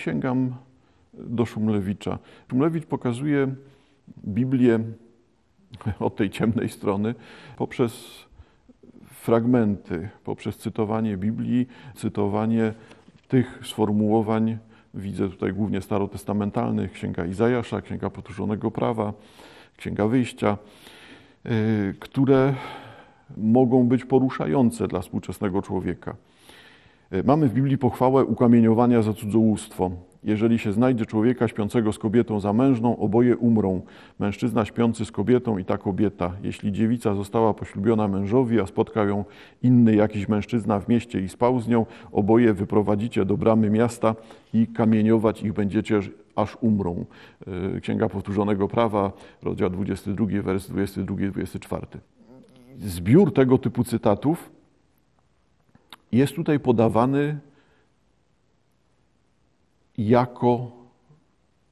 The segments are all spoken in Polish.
sięgam do Szumlewicza. Szumlewicz pokazuje Biblię od tej ciemnej strony poprzez fragmenty, poprzez cytowanie Biblii, cytowanie tych sformułowań, widzę tutaj głównie starotestamentalnych, Księga Izajasza, Księga Potuszonego Prawa, Księga Wyjścia, y, które mogą być poruszające dla współczesnego człowieka. Y, mamy w Biblii pochwałę ukamieniowania za cudzołóstwo. Jeżeli się znajdzie człowieka śpiącego z kobietą zamężną, oboje umrą. Mężczyzna śpiący z kobietą i ta kobieta. Jeśli dziewica została poślubiona mężowi, a spotkał ją inny jakiś mężczyzna w mieście i spał z nią, oboje wyprowadzicie do bramy miasta i kamieniować ich będziecie, aż umrą. E, Księga Powtórzonego Prawa, rozdział 22, wers 22-24. Zbiór tego typu cytatów jest tutaj podawany jako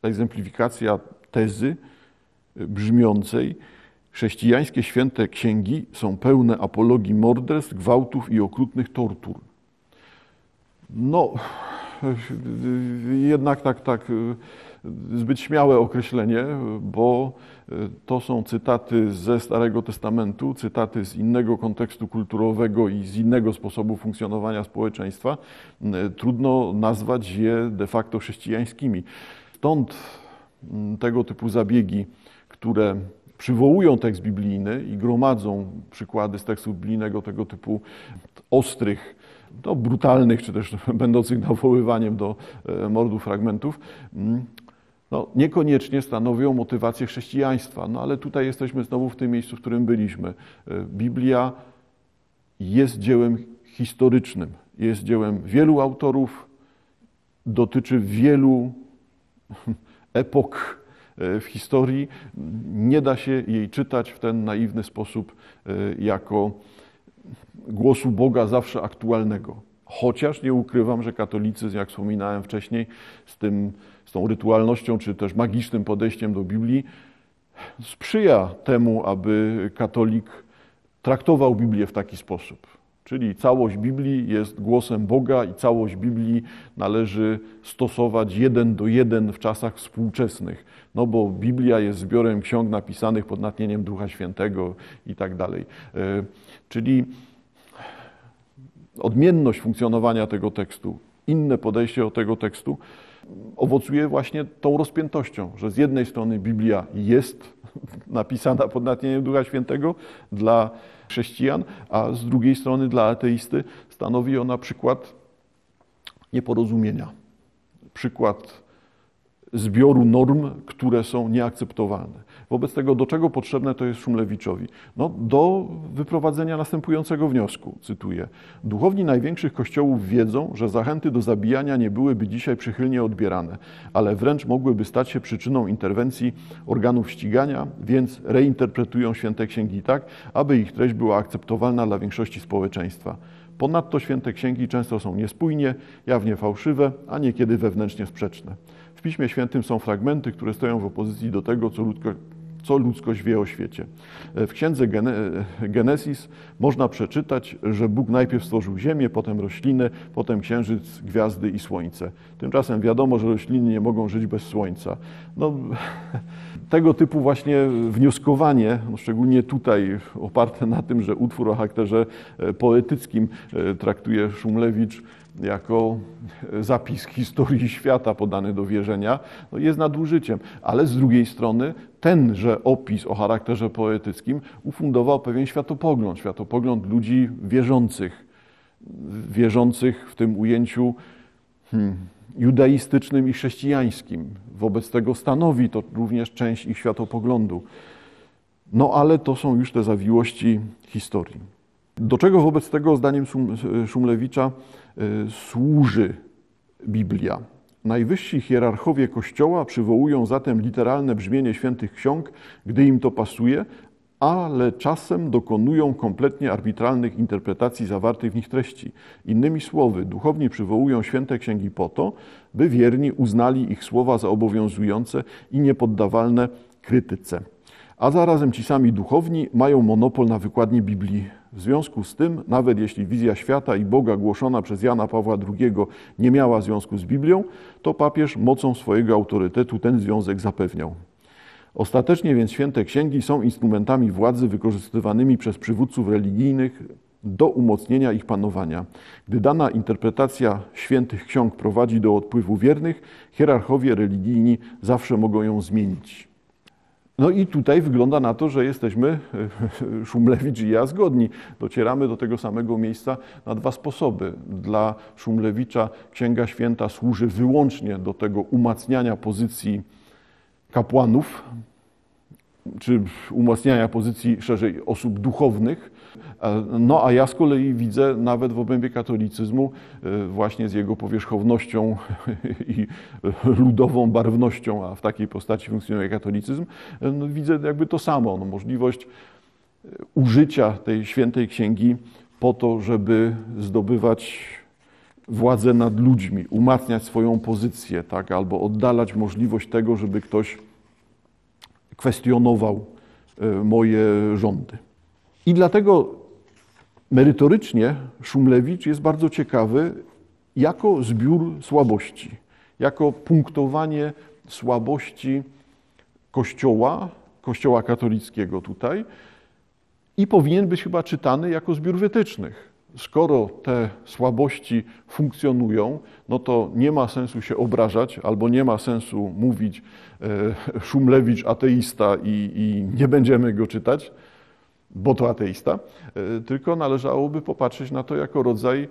egzemplifikacja tezy brzmiącej chrześcijańskie święte księgi są pełne apologii morderstw, gwałtów i okrutnych tortur. No, jednak tak, tak zbyt śmiałe określenie, bo e, to są cytaty ze Starego Testamentu, cytaty z innego kontekstu kulturowego i z innego sposobu funkcjonowania społeczeństwa. E, trudno nazwać je de facto chrześcijańskimi. Stąd tego typu zabiegi, które przywołują tekst biblijny i gromadzą przykłady z tekstu biblijnego tego typu ostrych, no, brutalnych, czy też będących nawoływaniem do e, mordu fragmentów, no, niekoniecznie stanowią motywację chrześcijaństwa. No ale tutaj jesteśmy znowu w tym miejscu, w którym byliśmy. E, Biblia jest dziełem historycznym, jest dziełem wielu autorów, dotyczy wielu epok e, w historii. Nie da się jej czytać w ten naiwny sposób e, jako głosu Boga zawsze aktualnego. Chociaż nie ukrywam, że katolicyzm, jak wspominałem wcześniej, z tym z tą rytualnością, czy też magicznym podejściem do Biblii, sprzyja temu, aby katolik traktował Biblię w taki sposób. Czyli całość Biblii jest głosem Boga i całość Biblii należy stosować jeden do jeden w czasach współczesnych. No bo Biblia jest zbiorem ksiąg napisanych pod natchnieniem Ducha Świętego i tak dalej. E, czyli odmienność funkcjonowania tego tekstu, inne podejście do tego tekstu owocuje właśnie tą rozpiętością, że z jednej strony Biblia jest napisana pod natchnieniem Ducha Świętego dla chrześcijan, a z drugiej strony dla ateisty stanowi ona przykład nieporozumienia, przykład zbioru norm, które są nieakceptowalne. Wobec tego, do czego potrzebne to jest Szumlewiczowi? No, do wyprowadzenia następującego wniosku, cytuję. Duchowni największych kościołów wiedzą, że zachęty do zabijania nie byłyby dzisiaj przychylnie odbierane, ale wręcz mogłyby stać się przyczyną interwencji organów ścigania, więc reinterpretują święte księgi tak, aby ich treść była akceptowalna dla większości społeczeństwa. Ponadto święte księgi często są niespójnie, jawnie fałszywe, a niekiedy wewnętrznie sprzeczne. W Piśmie Świętym są fragmenty, które stoją w opozycji do tego, co co ludzkość wie o świecie. W księdze Genesis można przeczytać, że Bóg najpierw stworzył ziemię, potem rośliny, potem księżyc, gwiazdy i słońce. Tymczasem wiadomo, że rośliny nie mogą żyć bez słońca. No, tego typu właśnie wnioskowanie, no szczególnie tutaj oparte na tym, że utwór o charakterze e, poetyckim e, traktuje Szumlewicz jako zapis historii świata podany do wierzenia, no jest nadużyciem. Ale z drugiej strony tenże opis o charakterze poetyckim ufundował pewien światopogląd, światopogląd ludzi wierzących, wierzących w tym ujęciu hmm, judaistycznym i chrześcijańskim. Wobec tego stanowi to również część ich światopoglądu. No ale to są już te zawiłości historii. Do czego wobec tego, zdaniem Szumlewicza, y, służy Biblia? Najwyżsi hierarchowie Kościoła przywołują zatem literalne brzmienie świętych ksiąg, gdy im to pasuje, ale czasem dokonują kompletnie arbitralnych interpretacji zawartych w nich treści. Innymi słowy, duchowni przywołują święte księgi po to, by wierni uznali ich słowa za obowiązujące i niepoddawalne krytyce. A zarazem ci sami duchowni mają monopol na wykładni Biblii. W związku z tym, nawet jeśli wizja świata i Boga głoszona przez Jana Pawła II nie miała związku z Biblią, to papież mocą swojego autorytetu ten związek zapewniał. Ostatecznie więc święte księgi są instrumentami władzy wykorzystywanymi przez przywódców religijnych do umocnienia ich panowania. Gdy dana interpretacja świętych ksiąg prowadzi do odpływu wiernych, hierarchowie religijni zawsze mogą ją zmienić. No i tutaj wygląda na to, że jesteśmy, Szumlewicz i ja, zgodni. Docieramy do tego samego miejsca na dwa sposoby. Dla Szumlewicza Księga Święta służy wyłącznie do tego umacniania pozycji kapłanów, czy umacniania pozycji szerzej osób duchownych. No a ja z kolei widzę nawet w obrębie katolicyzmu e, właśnie z jego powierzchownością i ludową barwnością, a w takiej postaci funkcjonuje katolicyzm, e, no widzę jakby to samo, no możliwość e, użycia tej świętej księgi po to, żeby zdobywać władzę nad ludźmi, umacniać swoją pozycję, tak, albo oddalać możliwość tego, żeby ktoś kwestionował moje rządy. I dlatego merytorycznie Szumlewicz jest bardzo ciekawy jako zbiór słabości, jako punktowanie słabości Kościoła, Kościoła katolickiego tutaj i powinien być chyba czytany jako zbiór wytycznych. Skoro te słabości funkcjonują, no to nie ma sensu się obrażać, albo nie ma sensu mówić e, Szumlewicz ateista i, i nie będziemy go czytać, bo to ateista, e, tylko należałoby popatrzeć na to jako rodzaj e,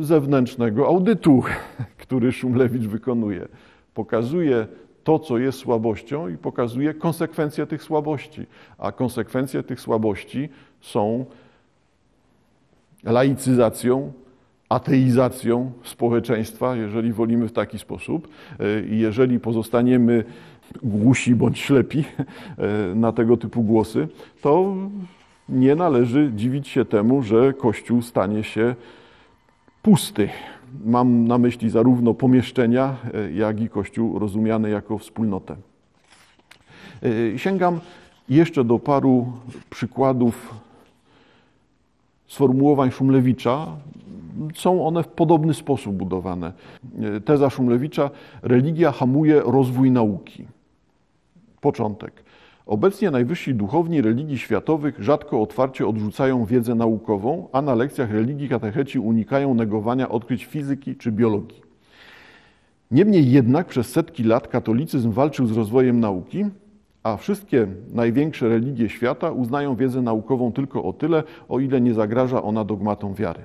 zewnętrznego audytu, który Szumlewicz wykonuje. Pokazuje to, co jest słabością i pokazuje konsekwencje tych słabości. A konsekwencje tych słabości są laicyzacją, ateizacją społeczeństwa, jeżeli wolimy w taki sposób. E, I jeżeli pozostaniemy głusi bądź ślepi na tego typu głosy, to nie należy dziwić się temu, że Kościół stanie się pusty. Mam na myśli zarówno pomieszczenia, e, jak i Kościół rozumiany jako wspólnotę. E, sięgam jeszcze do paru przykładów sformułowań Szumlewicza. Są one w podobny sposób budowane. E, teza Szumlewicza: religia hamuje rozwój nauki. Początek. Obecnie najwyżsi duchowni religii światowych rzadko otwarcie odrzucają wiedzę naukową, a na lekcjach religii katecheci unikają negowania odkryć fizyki czy biologii. Niemniej jednak przez setki lat katolicyzm walczył z rozwojem nauki, a wszystkie największe religie świata uznają wiedzę naukową tylko o tyle, o ile nie zagraża ona dogmatom wiary.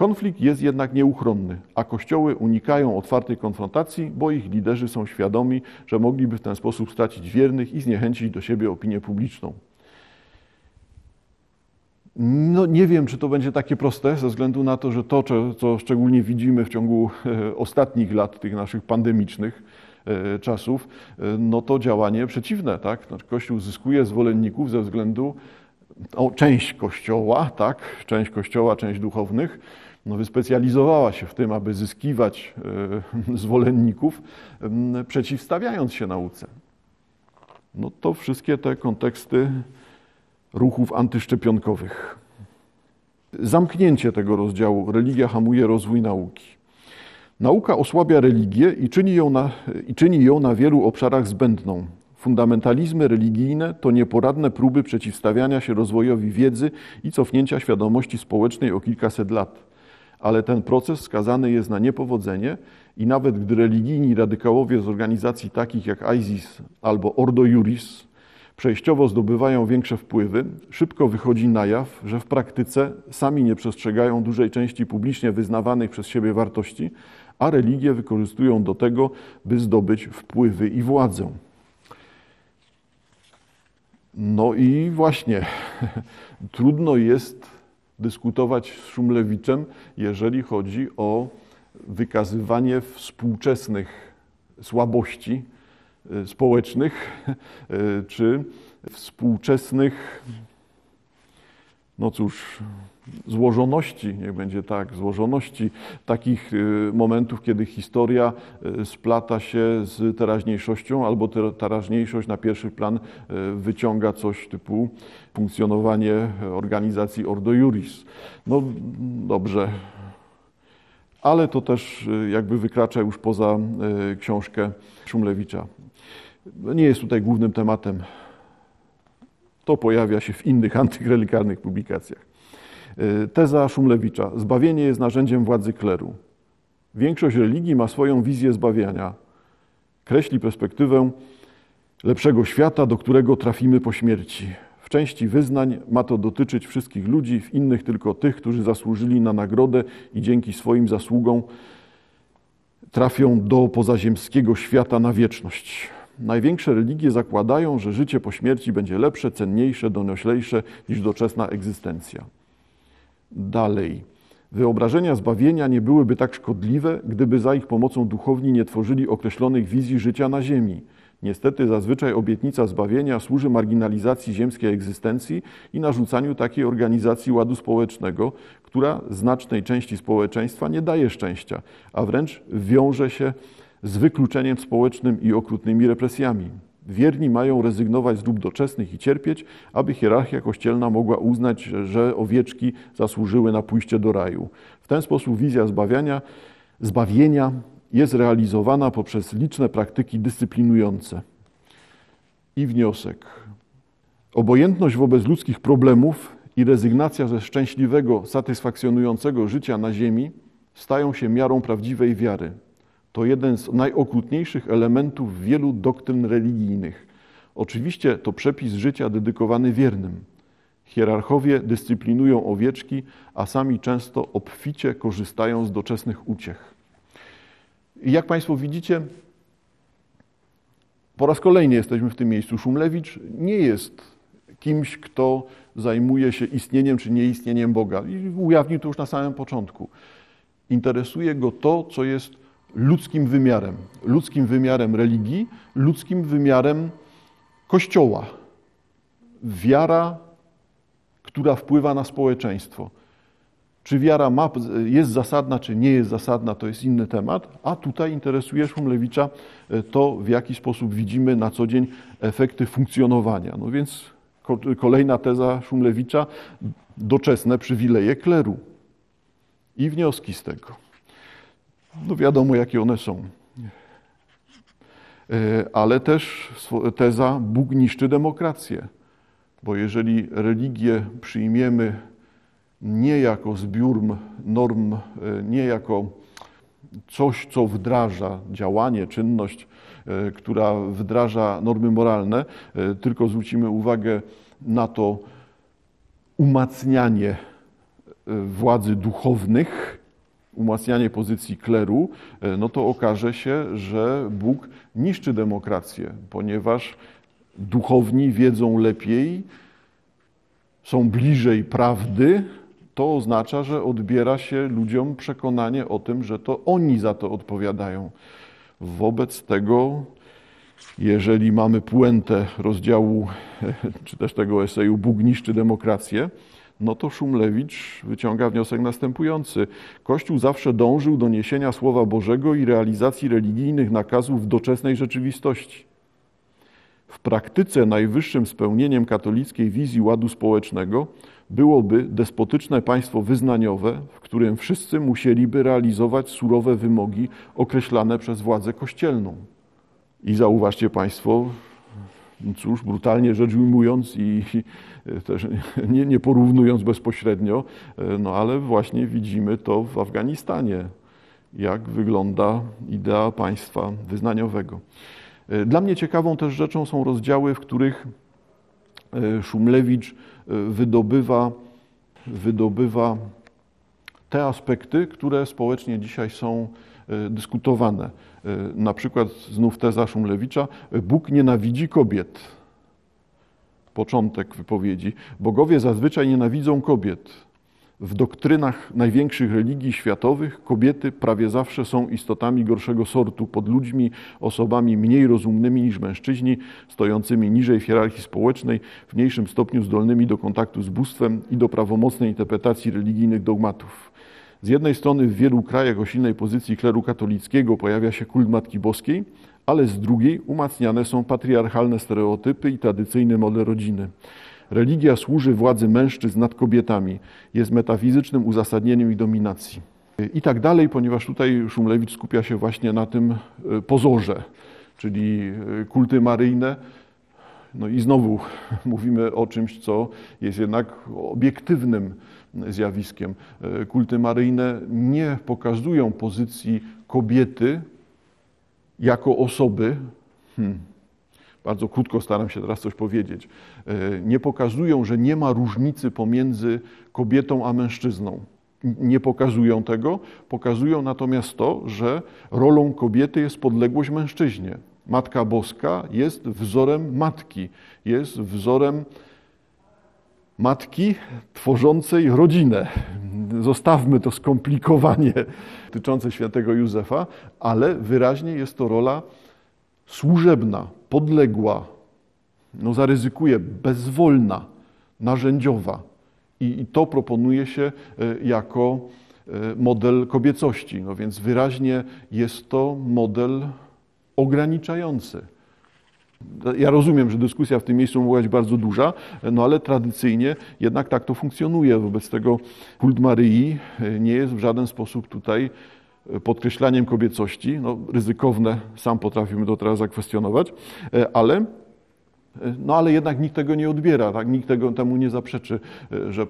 Konflikt jest jednak nieuchronny, a kościoły unikają otwartej konfrontacji, bo ich liderzy są świadomi, że mogliby w ten sposób stracić wiernych i zniechęcić do siebie opinię publiczną. No, nie wiem, czy to będzie takie proste, ze względu na to, że to, co szczególnie widzimy w ciągu e, ostatnich lat, tych naszych pandemicznych e, czasów, e, no to działanie przeciwne. Tak? Znaczy, Kościół zyskuje zwolenników ze względu o część Kościoła, tak? część Kościoła, część duchownych, no, wyspecjalizowała się w tym, aby zyskiwać e, zwolenników, przeciwstawiając się nauce. No to wszystkie te konteksty ruchów antyszczepionkowych. Zamknięcie tego rozdziału religia hamuje rozwój nauki. Nauka osłabia religię i czyni ją na, i czyni ją na wielu obszarach zbędną. Fundamentalizmy religijne to nieporadne próby przeciwstawiania się rozwojowi wiedzy i cofnięcia świadomości społecznej o kilkaset lat ale ten proces skazany jest na niepowodzenie i nawet gdy religijni radykałowie z organizacji takich jak ISIS albo Ordo Juris przejściowo zdobywają większe wpływy, szybko wychodzi na jaw, że w praktyce sami nie przestrzegają dużej części publicznie wyznawanych przez siebie wartości, a religie wykorzystują do tego, by zdobyć wpływy i władzę. No i właśnie, trudno jest dyskutować z Szumlewiczem, jeżeli chodzi o wykazywanie współczesnych słabości e, społecznych e, czy współczesnych, no cóż, złożoności, niech będzie tak, złożoności takich y, momentów, kiedy historia y, splata się z teraźniejszością, albo teraźniejszość na pierwszy plan y, wyciąga coś typu funkcjonowanie organizacji Ordo Juris. No dobrze, ale to też jakby wykracza już poza książkę Szumlewicza. No, nie jest tutaj głównym tematem. To pojawia się w innych antyrelikarnych publikacjach. E, teza Szumlewicza. Zbawienie jest narzędziem władzy kleru. Większość religii ma swoją wizję zbawiania. Kreśli perspektywę lepszego świata, do którego trafimy po śmierci. W części wyznań ma to dotyczyć wszystkich ludzi, w innych tylko tych, którzy zasłużyli na nagrodę i dzięki swoim zasługom trafią do pozaziemskiego świata na wieczność. Największe religie zakładają, że życie po śmierci będzie lepsze, cenniejsze, donioślejsze niż doczesna egzystencja. Dalej. Wyobrażenia zbawienia nie byłyby tak szkodliwe, gdyby za ich pomocą duchowni nie tworzyli określonych wizji życia na ziemi. Niestety zazwyczaj obietnica zbawienia służy marginalizacji ziemskiej egzystencji i narzucaniu takiej organizacji ładu społecznego, która znacznej części społeczeństwa nie daje szczęścia, a wręcz wiąże się z wykluczeniem społecznym i okrutnymi represjami. Wierni mają rezygnować z dóbr doczesnych i cierpieć, aby hierarchia kościelna mogła uznać, że owieczki zasłużyły na pójście do raju. W ten sposób wizja zbawiania, zbawienia jest realizowana poprzez liczne praktyki dyscyplinujące. I wniosek. Obojętność wobec ludzkich problemów i rezygnacja ze szczęśliwego, satysfakcjonującego życia na ziemi stają się miarą prawdziwej wiary. To jeden z najokrutniejszych elementów wielu doktryn religijnych. Oczywiście to przepis życia dedykowany wiernym. Hierarchowie dyscyplinują owieczki, a sami często obficie korzystają z doczesnych uciech. I jak Państwo widzicie, po raz kolejny jesteśmy w tym miejscu. Szumlewicz nie jest kimś, kto zajmuje się istnieniem czy nieistnieniem Boga. I ujawnił to już na samym początku. Interesuje go to, co jest ludzkim wymiarem, ludzkim wymiarem religii, ludzkim wymiarem Kościoła. Wiara, która wpływa na społeczeństwo. Czy wiara ma, jest zasadna, czy nie jest zasadna, to jest inny temat, a tutaj interesuje Szumlewicza e, to, w jaki sposób widzimy na co dzień efekty funkcjonowania. No więc kolejna teza Szumlewicza, doczesne przywileje kleru i wnioski z tego. No wiadomo, jakie one są. E, ale też teza Bóg niszczy demokrację. Bo jeżeli religię przyjmiemy nie jako zbiór norm, e, nie jako coś, co wdraża działanie, czynność, e, która wdraża normy moralne, tylko zwrócimy uwagę na to umacnianie władzy duchownych, umacnianie pozycji kleru, e, no to okaże się, że Bóg niszczy demokrację, ponieważ duchowni wiedzą lepiej, są bliżej prawdy, to oznacza, że odbiera się ludziom przekonanie o tym, że to oni za to odpowiadają. Wobec tego, jeżeli mamy puentę rozdziału, czy też tego eseju Bóg niszczy demokrację, no to Szumlewicz wyciąga wniosek następujący. Kościół zawsze dążył do niesienia Słowa Bożego i realizacji religijnych nakazów w doczesnej rzeczywistości. W praktyce najwyższym spełnieniem katolickiej wizji ładu społecznego byłoby despotyczne państwo wyznaniowe, w którym wszyscy musieliby realizować surowe wymogi określane przez władzę kościelną. I zauważcie Państwo, cóż, brutalnie rzecz ujmując i też nie, nie porównując bezpośrednio, no ale właśnie widzimy to w Afganistanie, jak wygląda idea państwa wyznaniowego. Dla mnie ciekawą też rzeczą są rozdziały, w których e, Szumlewicz e, wydobywa, wydobywa te aspekty, które społecznie dzisiaj są e, dyskutowane. Na przykład znów teza Szumlewicza, Bóg nienawidzi kobiet. Początek wypowiedzi. Bogowie zazwyczaj nienawidzą kobiet. W doktrynach największych religii światowych kobiety prawie zawsze są istotami gorszego sortu, pod ludźmi, osobami mniej rozumnymi niż mężczyźni, stojącymi niżej w hierarchii społecznej, w mniejszym stopniu zdolnymi do kontaktu z bóstwem i do prawomocnej interpretacji religijnych dogmatów. Z jednej strony w wielu krajach o silnej pozycji kleru katolickiego pojawia się kult Matki Boskiej, ale z drugiej umacniane są patriarchalne stereotypy i tradycyjny model rodziny. Religia służy władzy mężczyzn nad kobietami, jest metafizycznym uzasadnieniem ich dominacji. I tak dalej, ponieważ tutaj Szumlewicz skupia się właśnie na tym e, pozorze, czyli e, kulty maryjne. No i znowu mówimy o czymś, co jest jednak obiektywnym zjawiskiem. E, kulty maryjne nie pokazują pozycji kobiety jako osoby. Hmm bardzo krótko staram się teraz coś powiedzieć, e, nie pokazują, że nie ma różnicy pomiędzy kobietą a mężczyzną. Nie pokazują tego, pokazują natomiast to, że rolą kobiety jest podległość mężczyźnie. Matka Boska jest wzorem matki, jest wzorem matki tworzącej rodzinę. Zostawmy to skomplikowanie dotyczące świętego Józefa, ale wyraźnie jest to rola służebna, podległa, no zaryzykuję, bezwolna, narzędziowa. I, I, to proponuje się e, jako e, model kobiecości. No więc wyraźnie jest to model ograniczający. Ja rozumiem, że dyskusja w tym miejscu mogła być bardzo duża, no ale tradycyjnie jednak tak to funkcjonuje. Wobec tego kult Maryi e, nie jest w żaden sposób tutaj podkreślaniem kobiecości. No, ryzykowne, sam potrafimy to teraz zakwestionować, e, ale e, no ale jednak nikt tego nie odbiera, tak? nikt tego, temu nie zaprzeczy, e, że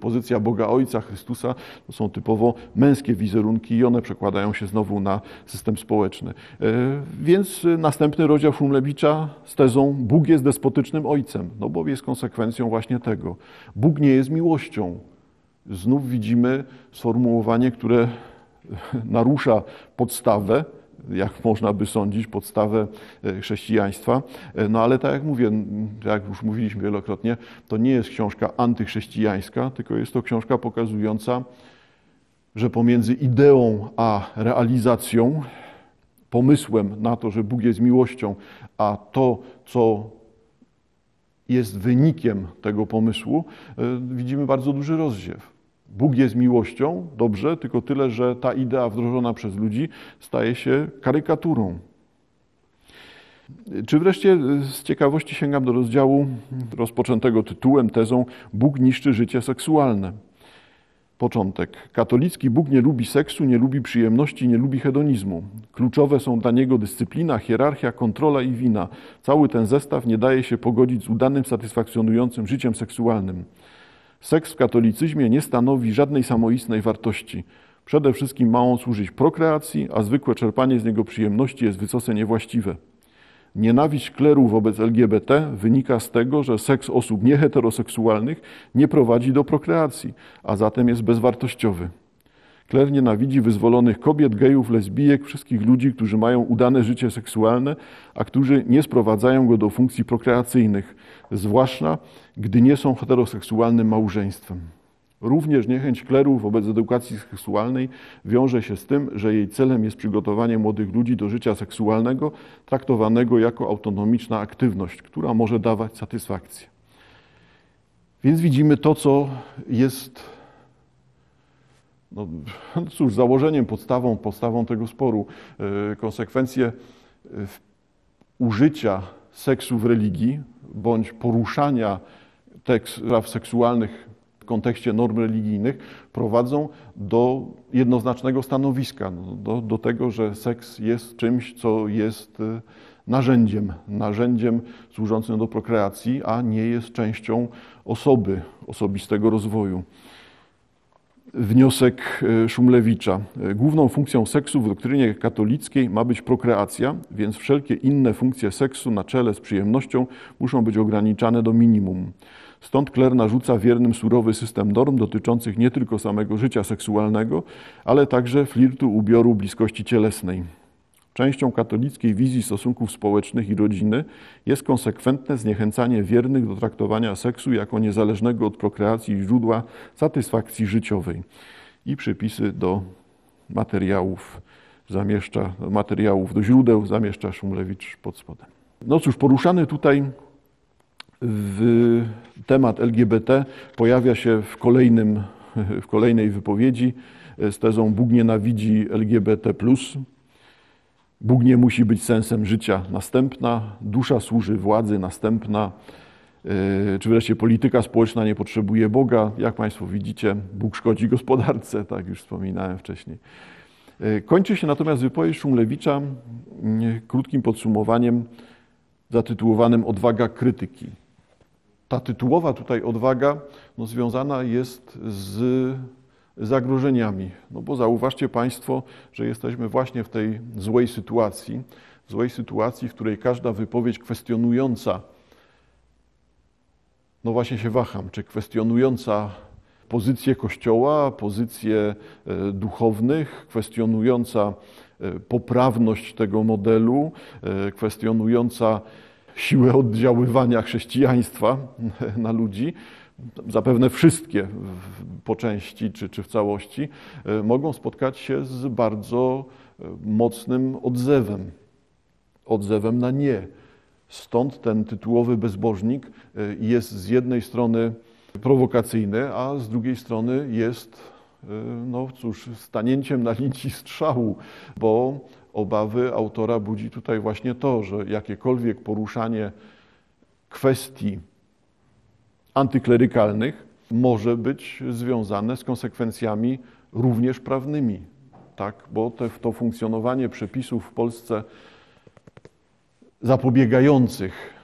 pozycja Boga Ojca, Chrystusa to są typowo męskie wizerunki i one przekładają się znowu na system społeczny. Więc następny rozdział Szumlewicza z tezą Bóg jest despotycznym Ojcem, no bo jest konsekwencją właśnie tego. Bóg nie jest miłością. Znów widzimy sformułowanie, które narusza podstawę, jak można by sądzić, podstawę e, chrześcijaństwa. E, no ale tak jak mówię, jak już mówiliśmy wielokrotnie, to nie jest książka antychrześcijańska, tylko jest to książka pokazująca, że pomiędzy ideą a realizacją, pomysłem na to, że Bóg jest miłością, a to, co jest wynikiem tego pomysłu, e, widzimy bardzo duży rozdziew. Bóg jest miłością, dobrze, tylko tyle, że ta idea wdrożona przez ludzi staje się karykaturą. Czy wreszcie z ciekawości sięgam do rozdziału rozpoczętego tytułem, tezą Bóg niszczy życie seksualne. Początek. Katolicki Bóg nie lubi seksu, nie lubi przyjemności, nie lubi hedonizmu. Kluczowe są dla niego dyscyplina, hierarchia, kontrola i wina. Cały ten zestaw nie daje się pogodzić z udanym, satysfakcjonującym życiem seksualnym. Seks w katolicyzmie nie stanowi żadnej samoistnej wartości. Przede wszystkim ma on służyć prokreacji, a zwykłe czerpanie z niego przyjemności jest wysoce niewłaściwe. Nienawiść kleru wobec LGBT wynika z tego, że seks osób nieheteroseksualnych nie prowadzi do prokreacji, a zatem jest bezwartościowy. Kler nienawidzi wyzwolonych kobiet, gejów, lesbijek, wszystkich ludzi, którzy mają udane życie seksualne, a którzy nie sprowadzają go do funkcji prokreacyjnych, zwłaszcza gdy nie są heteroseksualnym małżeństwem. Również niechęć kleru wobec edukacji seksualnej wiąże się z tym, że jej celem jest przygotowanie młodych ludzi do życia seksualnego, traktowanego jako autonomiczna aktywność, która może dawać satysfakcję. Więc widzimy to, co jest no, cóż, założeniem, podstawą, podstawą tego sporu, e, konsekwencje e, użycia seksu w religii bądź poruszania spraw seksualnych w kontekście norm religijnych prowadzą do jednoznacznego stanowiska, no, do, do tego, że seks jest czymś, co jest e, narzędziem, narzędziem służącym do prokreacji, a nie jest częścią osoby, osobistego rozwoju wniosek e, Szumlewicza. E, główną funkcją seksu w doktrynie katolickiej ma być prokreacja, więc wszelkie inne funkcje seksu na czele z przyjemnością muszą być ograniczane do minimum. Stąd Kler narzuca wiernym surowy system norm dotyczących nie tylko samego życia seksualnego, ale także flirtu, ubioru, bliskości cielesnej. Częścią katolickiej wizji stosunków społecznych i rodziny jest konsekwentne zniechęcanie wiernych do traktowania seksu jako niezależnego od prokreacji źródła satysfakcji życiowej. I przypisy do materiałów zamieszcza, materiałów do źródeł zamieszcza Szumlewicz pod spodem. No cóż, poruszany tutaj w temat LGBT pojawia się w, kolejnym, w kolejnej wypowiedzi z tezą Bóg nienawidzi LGBT+. Bóg nie musi być sensem życia. Następna, dusza służy władzy. Następna, e, czy wreszcie polityka społeczna nie potrzebuje Boga. Jak Państwo widzicie, Bóg szkodzi gospodarce, tak już wspominałem wcześniej. E, kończy się natomiast wypowiedź Szumlewicza krótkim podsumowaniem zatytułowanym Odwaga krytyki. Ta tytułowa tutaj odwaga no, związana jest z zagrożeniami. No bo zauważcie Państwo, że jesteśmy właśnie w tej złej sytuacji, złej sytuacji, w której każda wypowiedź kwestionująca, no właśnie się waham, czy kwestionująca pozycję Kościoła, pozycję e, duchownych, kwestionująca e, poprawność tego modelu, e, kwestionująca siłę oddziaływania chrześcijaństwa na ludzi, zapewne wszystkie po części czy, czy w całości, e, mogą spotkać się z bardzo e, mocnym odzewem, odzewem na nie. Stąd ten tytułowy bezbożnik e, jest z jednej strony prowokacyjny, a z drugiej strony jest, no cóż, stanięciem na linii strzału, bo obawy autora budzi tutaj właśnie to, że jakiekolwiek poruszanie kwestii antyklerykalnych może być związane z konsekwencjami również prawnymi, tak? bo te, to funkcjonowanie przepisów w Polsce zapobiegających,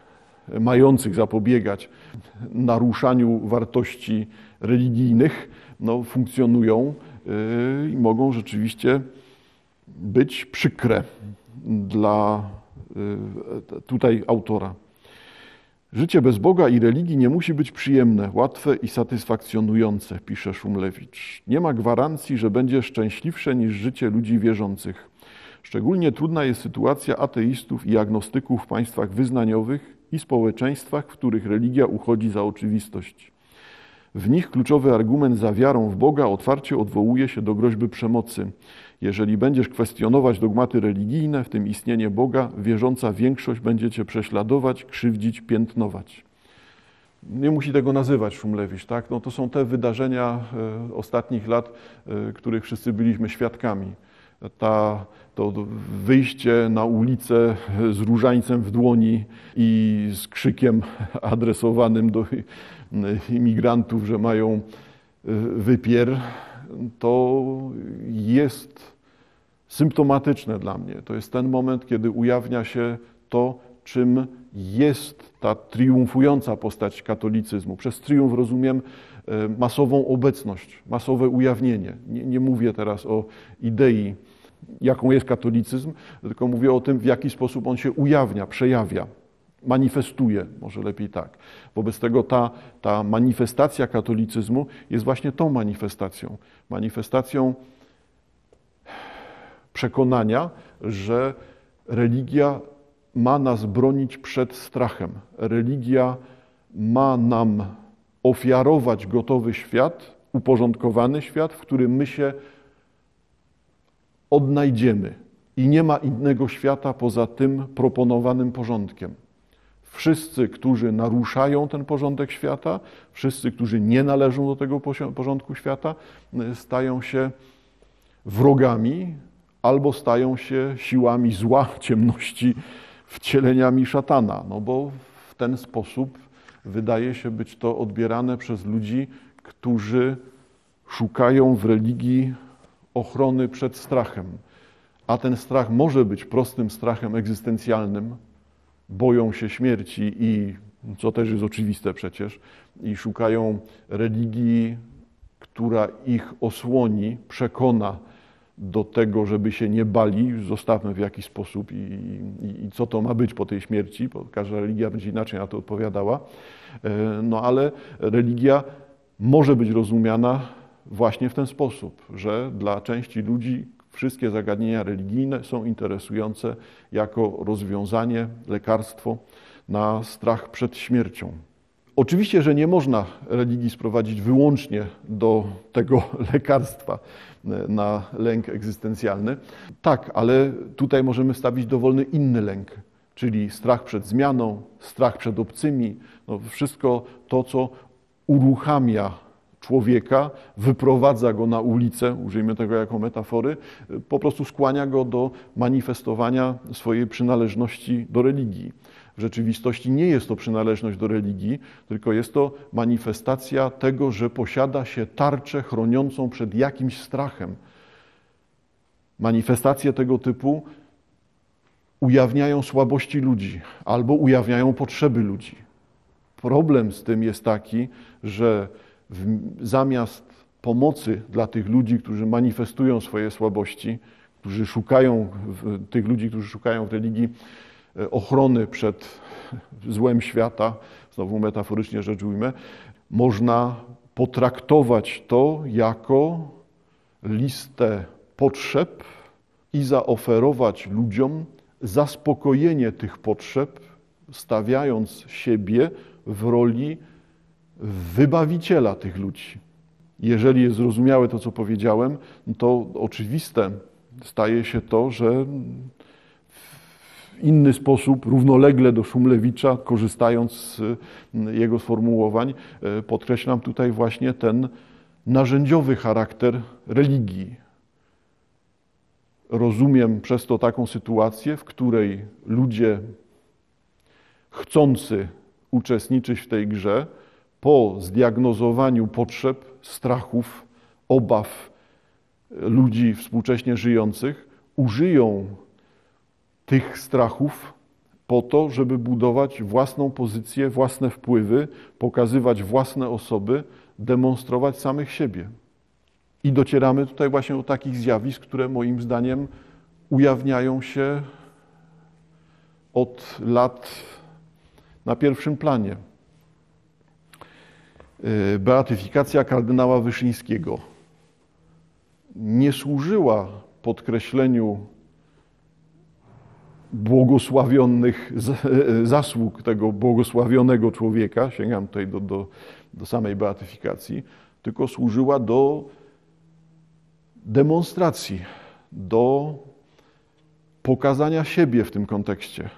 mających zapobiegać naruszaniu wartości religijnych, no, funkcjonują yy, i mogą rzeczywiście być przykre dla yy, tutaj autora. Życie bez Boga i religii nie musi być przyjemne, łatwe i satysfakcjonujące, pisze Szumlewicz. Nie ma gwarancji, że będzie szczęśliwsze niż życie ludzi wierzących. Szczególnie trudna jest sytuacja ateistów i agnostyków w państwach wyznaniowych i społeczeństwach, w których religia uchodzi za oczywistość. W nich kluczowy argument za wiarą w Boga otwarcie odwołuje się do groźby przemocy. Jeżeli będziesz kwestionować dogmaty religijne, w tym istnienie Boga, wierząca większość będzie cię prześladować, krzywdzić, piętnować. Nie musi tego nazywać Szumlewicz, tak? No to są te wydarzenia e, ostatnich lat, e, których wszyscy byliśmy świadkami. Ta, to wyjście na ulicę z różańcem w dłoni i z krzykiem adresowanym do imigrantów, że mają e, wypier, to jest symptomatyczne dla mnie. To jest ten moment, kiedy ujawnia się to, czym jest ta triumfująca postać katolicyzmu. Przez triumf rozumiem e, masową obecność, masowe ujawnienie. Nie, nie mówię teraz o idei, jaką jest katolicyzm, tylko mówię o tym, w jaki sposób on się ujawnia, przejawia manifestuje, może lepiej tak. Wobec tego ta, ta manifestacja katolicyzmu jest właśnie tą manifestacją. Manifestacją przekonania, że religia ma nas bronić przed strachem. Religia ma nam ofiarować gotowy świat, uporządkowany świat, w którym my się odnajdziemy. I nie ma innego świata poza tym proponowanym porządkiem. Wszyscy, którzy naruszają ten porządek świata, wszyscy, którzy nie należą do tego porządku świata, stają się wrogami albo stają się siłami zła, ciemności, wcieleniami szatana. No bo w ten sposób wydaje się być to odbierane przez ludzi, którzy szukają w religii ochrony przed strachem. A ten strach może być prostym strachem egzystencjalnym, boją się śmierci i, co też jest oczywiste przecież, i szukają religii, która ich osłoni, przekona do tego, żeby się nie bali, zostawmy w jakiś sposób i, i, i, co to ma być po tej śmierci, bo każda religia będzie inaczej na to odpowiadała. E, no ale religia może być rozumiana właśnie w ten sposób, że dla części ludzi, Wszystkie zagadnienia religijne są interesujące jako rozwiązanie, lekarstwo na strach przed śmiercią. Oczywiście, że nie można religii sprowadzić wyłącznie do tego lekarstwa na lęk egzystencjalny. Tak, ale tutaj możemy stawić dowolny inny lęk, czyli strach przed zmianą, strach przed obcymi, no wszystko to, co uruchamia człowieka, wyprowadza go na ulicę, użyjmy tego jako metafory, po prostu skłania go do manifestowania swojej przynależności do religii. W rzeczywistości nie jest to przynależność do religii, tylko jest to manifestacja tego, że posiada się tarczę chroniącą przed jakimś strachem. Manifestacje tego typu ujawniają słabości ludzi albo ujawniają potrzeby ludzi. Problem z tym jest taki, że w, zamiast pomocy dla tych ludzi, którzy manifestują swoje słabości, którzy szukają, tych ludzi, którzy szukają w religii e, ochrony przed złem świata, znowu metaforycznie rzecz ujmę, można potraktować to jako listę potrzeb i zaoferować ludziom zaspokojenie tych potrzeb, stawiając siebie w roli wybawiciela tych ludzi. Jeżeli jest zrozumiałe to, co powiedziałem, to oczywiste staje się to, że w inny sposób, równolegle do Szumlewicza, korzystając z jego sformułowań, e, podkreślam tutaj właśnie ten narzędziowy charakter religii. Rozumiem przez to taką sytuację, w której ludzie chcący uczestniczyć w tej grze, po zdiagnozowaniu potrzeb, strachów, obaw ludzi współcześnie żyjących, użyją tych strachów po to, żeby budować własną pozycję, własne wpływy, pokazywać własne osoby, demonstrować samych siebie. I docieramy tutaj właśnie do takich zjawisk, które moim zdaniem ujawniają się od lat na pierwszym planie. Y, beatyfikacja kardynała Wyszyńskiego nie służyła podkreśleniu błogosławionych zasług tego błogosławionego człowieka, sięgam tutaj do, do, do samej beatyfikacji, tylko służyła do demonstracji, do pokazania siebie w tym kontekście.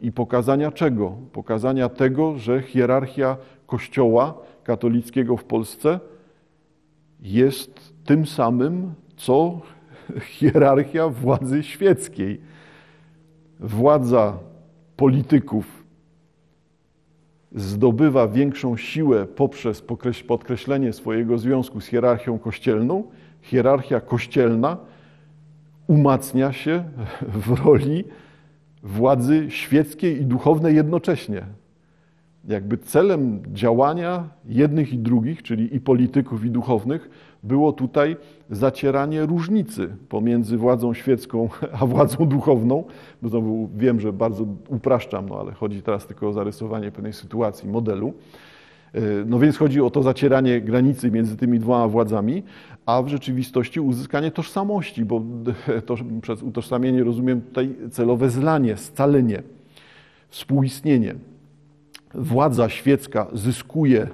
I pokazania czego? Pokazania tego, że hierarchia Kościoła katolickiego w Polsce jest tym samym, co hierarchia władzy świeckiej. Władza polityków zdobywa większą siłę poprzez podkreślenie swojego związku z hierarchią kościelną. Hierarchia kościelna umacnia się w roli władzy świeckiej i duchownej jednocześnie jakby celem działania jednych i drugich, czyli i polityków, i duchownych, było tutaj zacieranie różnicy pomiędzy władzą świecką a władzą duchowną. Bo znowu wiem, że bardzo upraszczam, no ale chodzi teraz tylko o zarysowanie pewnej sytuacji, modelu. E, no więc chodzi o to zacieranie granicy między tymi dwoma władzami, a w rzeczywistości uzyskanie tożsamości, bo to, przez utożsamienie rozumiem tutaj celowe zlanie, scalenie, współistnienie władza świecka zyskuje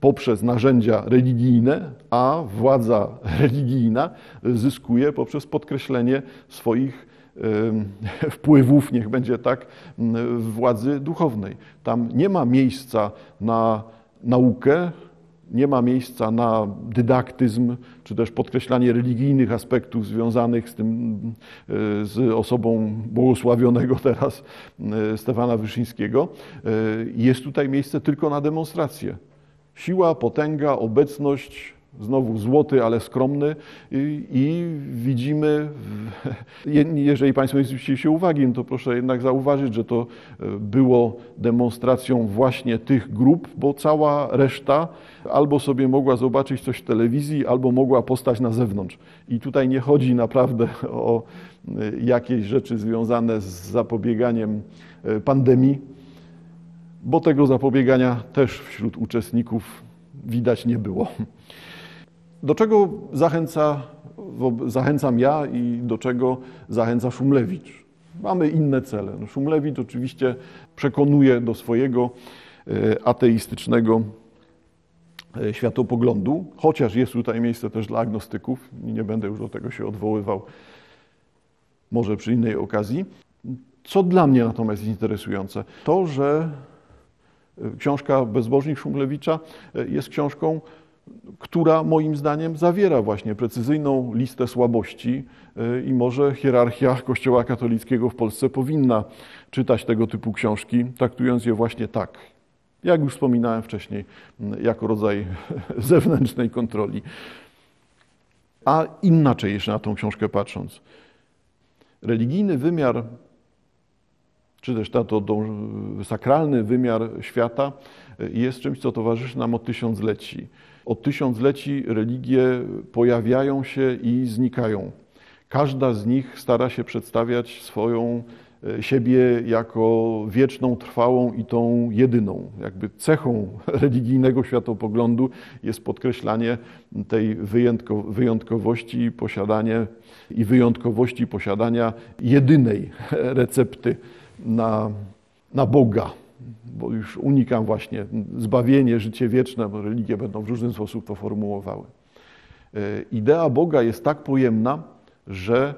poprzez narzędzia religijne, a władza religijna zyskuje poprzez podkreślenie swoich wpływów, niech będzie tak, władzy duchownej. Tam nie ma miejsca na naukę, nie ma miejsca na dydaktyzm, czy też podkreślanie religijnych aspektów związanych z tym, e, z osobą błogosławionego teraz e, Stefana Wyszyńskiego. E, jest tutaj miejsce tylko na demonstrację. Siła, potęga, obecność, znowu złoty, ale skromny i, i widzimy, jeżeli Państwo nie się uwagi, no to proszę jednak zauważyć, że to było demonstracją właśnie tych grup, bo cała reszta albo sobie mogła zobaczyć coś w telewizji, albo mogła postać na zewnątrz. I tutaj nie chodzi naprawdę o e, jakieś rzeczy związane z zapobieganiem e, pandemii, bo tego zapobiegania też wśród uczestników widać nie było. Do czego zachęca, zachęcam ja i do czego zachęca Szumlewicz? Mamy inne cele. No Szumlewicz oczywiście przekonuje do swojego e, ateistycznego e, światopoglądu, chociaż jest tutaj miejsce też dla agnostyków, nie będę już do tego się odwoływał, może przy innej okazji. Co dla mnie natomiast jest interesujące, to, że e, książka Bezbożnik Szumlewicza jest książką, która moim zdaniem zawiera właśnie precyzyjną listę słabości i może hierarchia Kościoła katolickiego w Polsce powinna czytać tego typu książki, traktując je właśnie tak, jak już wspominałem wcześniej, jako rodzaj zewnętrznej kontroli. A inaczej jeszcze na tą książkę patrząc. Religijny wymiar, czy też to, to sakralny wymiar świata jest czymś, co towarzyszy nam od tysiącleci. Od tysiącleci religie pojawiają się i znikają. Każda z nich stara się przedstawiać swoją e, siebie jako wieczną, trwałą i tą jedyną. Jakby cechą religijnego światopoglądu jest podkreślanie tej wyjątkowości posiadanie i wyjątkowości posiadania jedynej recepty na, na Boga. Bo już unikam właśnie zbawienie, życie wieczne, bo religie będą w różny sposób to formułowały. E, idea Boga jest tak pojemna, że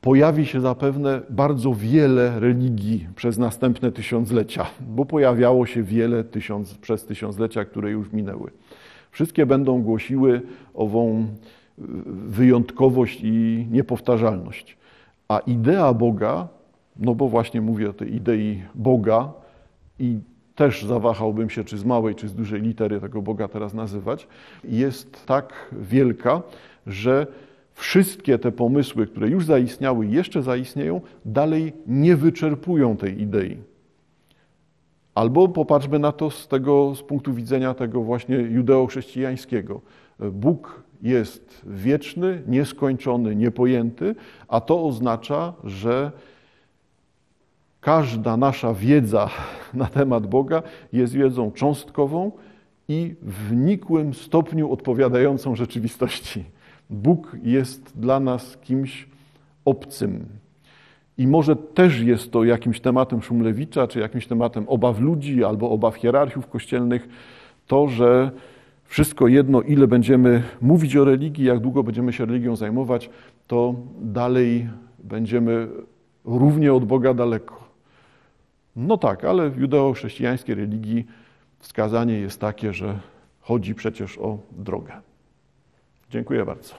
pojawi się zapewne bardzo wiele religii przez następne tysiąclecia, bo pojawiało się wiele tysiąc, przez tysiąclecia, które już minęły. Wszystkie będą głosiły ową wyjątkowość i niepowtarzalność. A idea Boga, no bo właśnie mówię o tej idei Boga i też zawahałbym się, czy z małej, czy z dużej litery tego Boga teraz nazywać, jest tak wielka, że wszystkie te pomysły, które już zaistniały i jeszcze zaistnieją, dalej nie wyczerpują tej idei. Albo popatrzmy na to z tego z punktu widzenia tego właśnie judeo-chrześcijańskiego. Bóg jest wieczny, nieskończony, niepojęty, a to oznacza, że każda nasza wiedza na temat Boga jest wiedzą cząstkową i w nikłym stopniu odpowiadającą rzeczywistości. Bóg jest dla nas kimś obcym. I może też jest to jakimś tematem Szumlewicza, czy jakimś tematem obaw ludzi albo obaw hierarchiów kościelnych, to, że wszystko jedno, ile będziemy mówić o religii, jak długo będziemy się religią zajmować, to dalej będziemy równie od Boga daleko. No tak, ale w judeo-chrześcijańskiej religii wskazanie jest takie, że chodzi przecież o drogę. Dziękuję bardzo.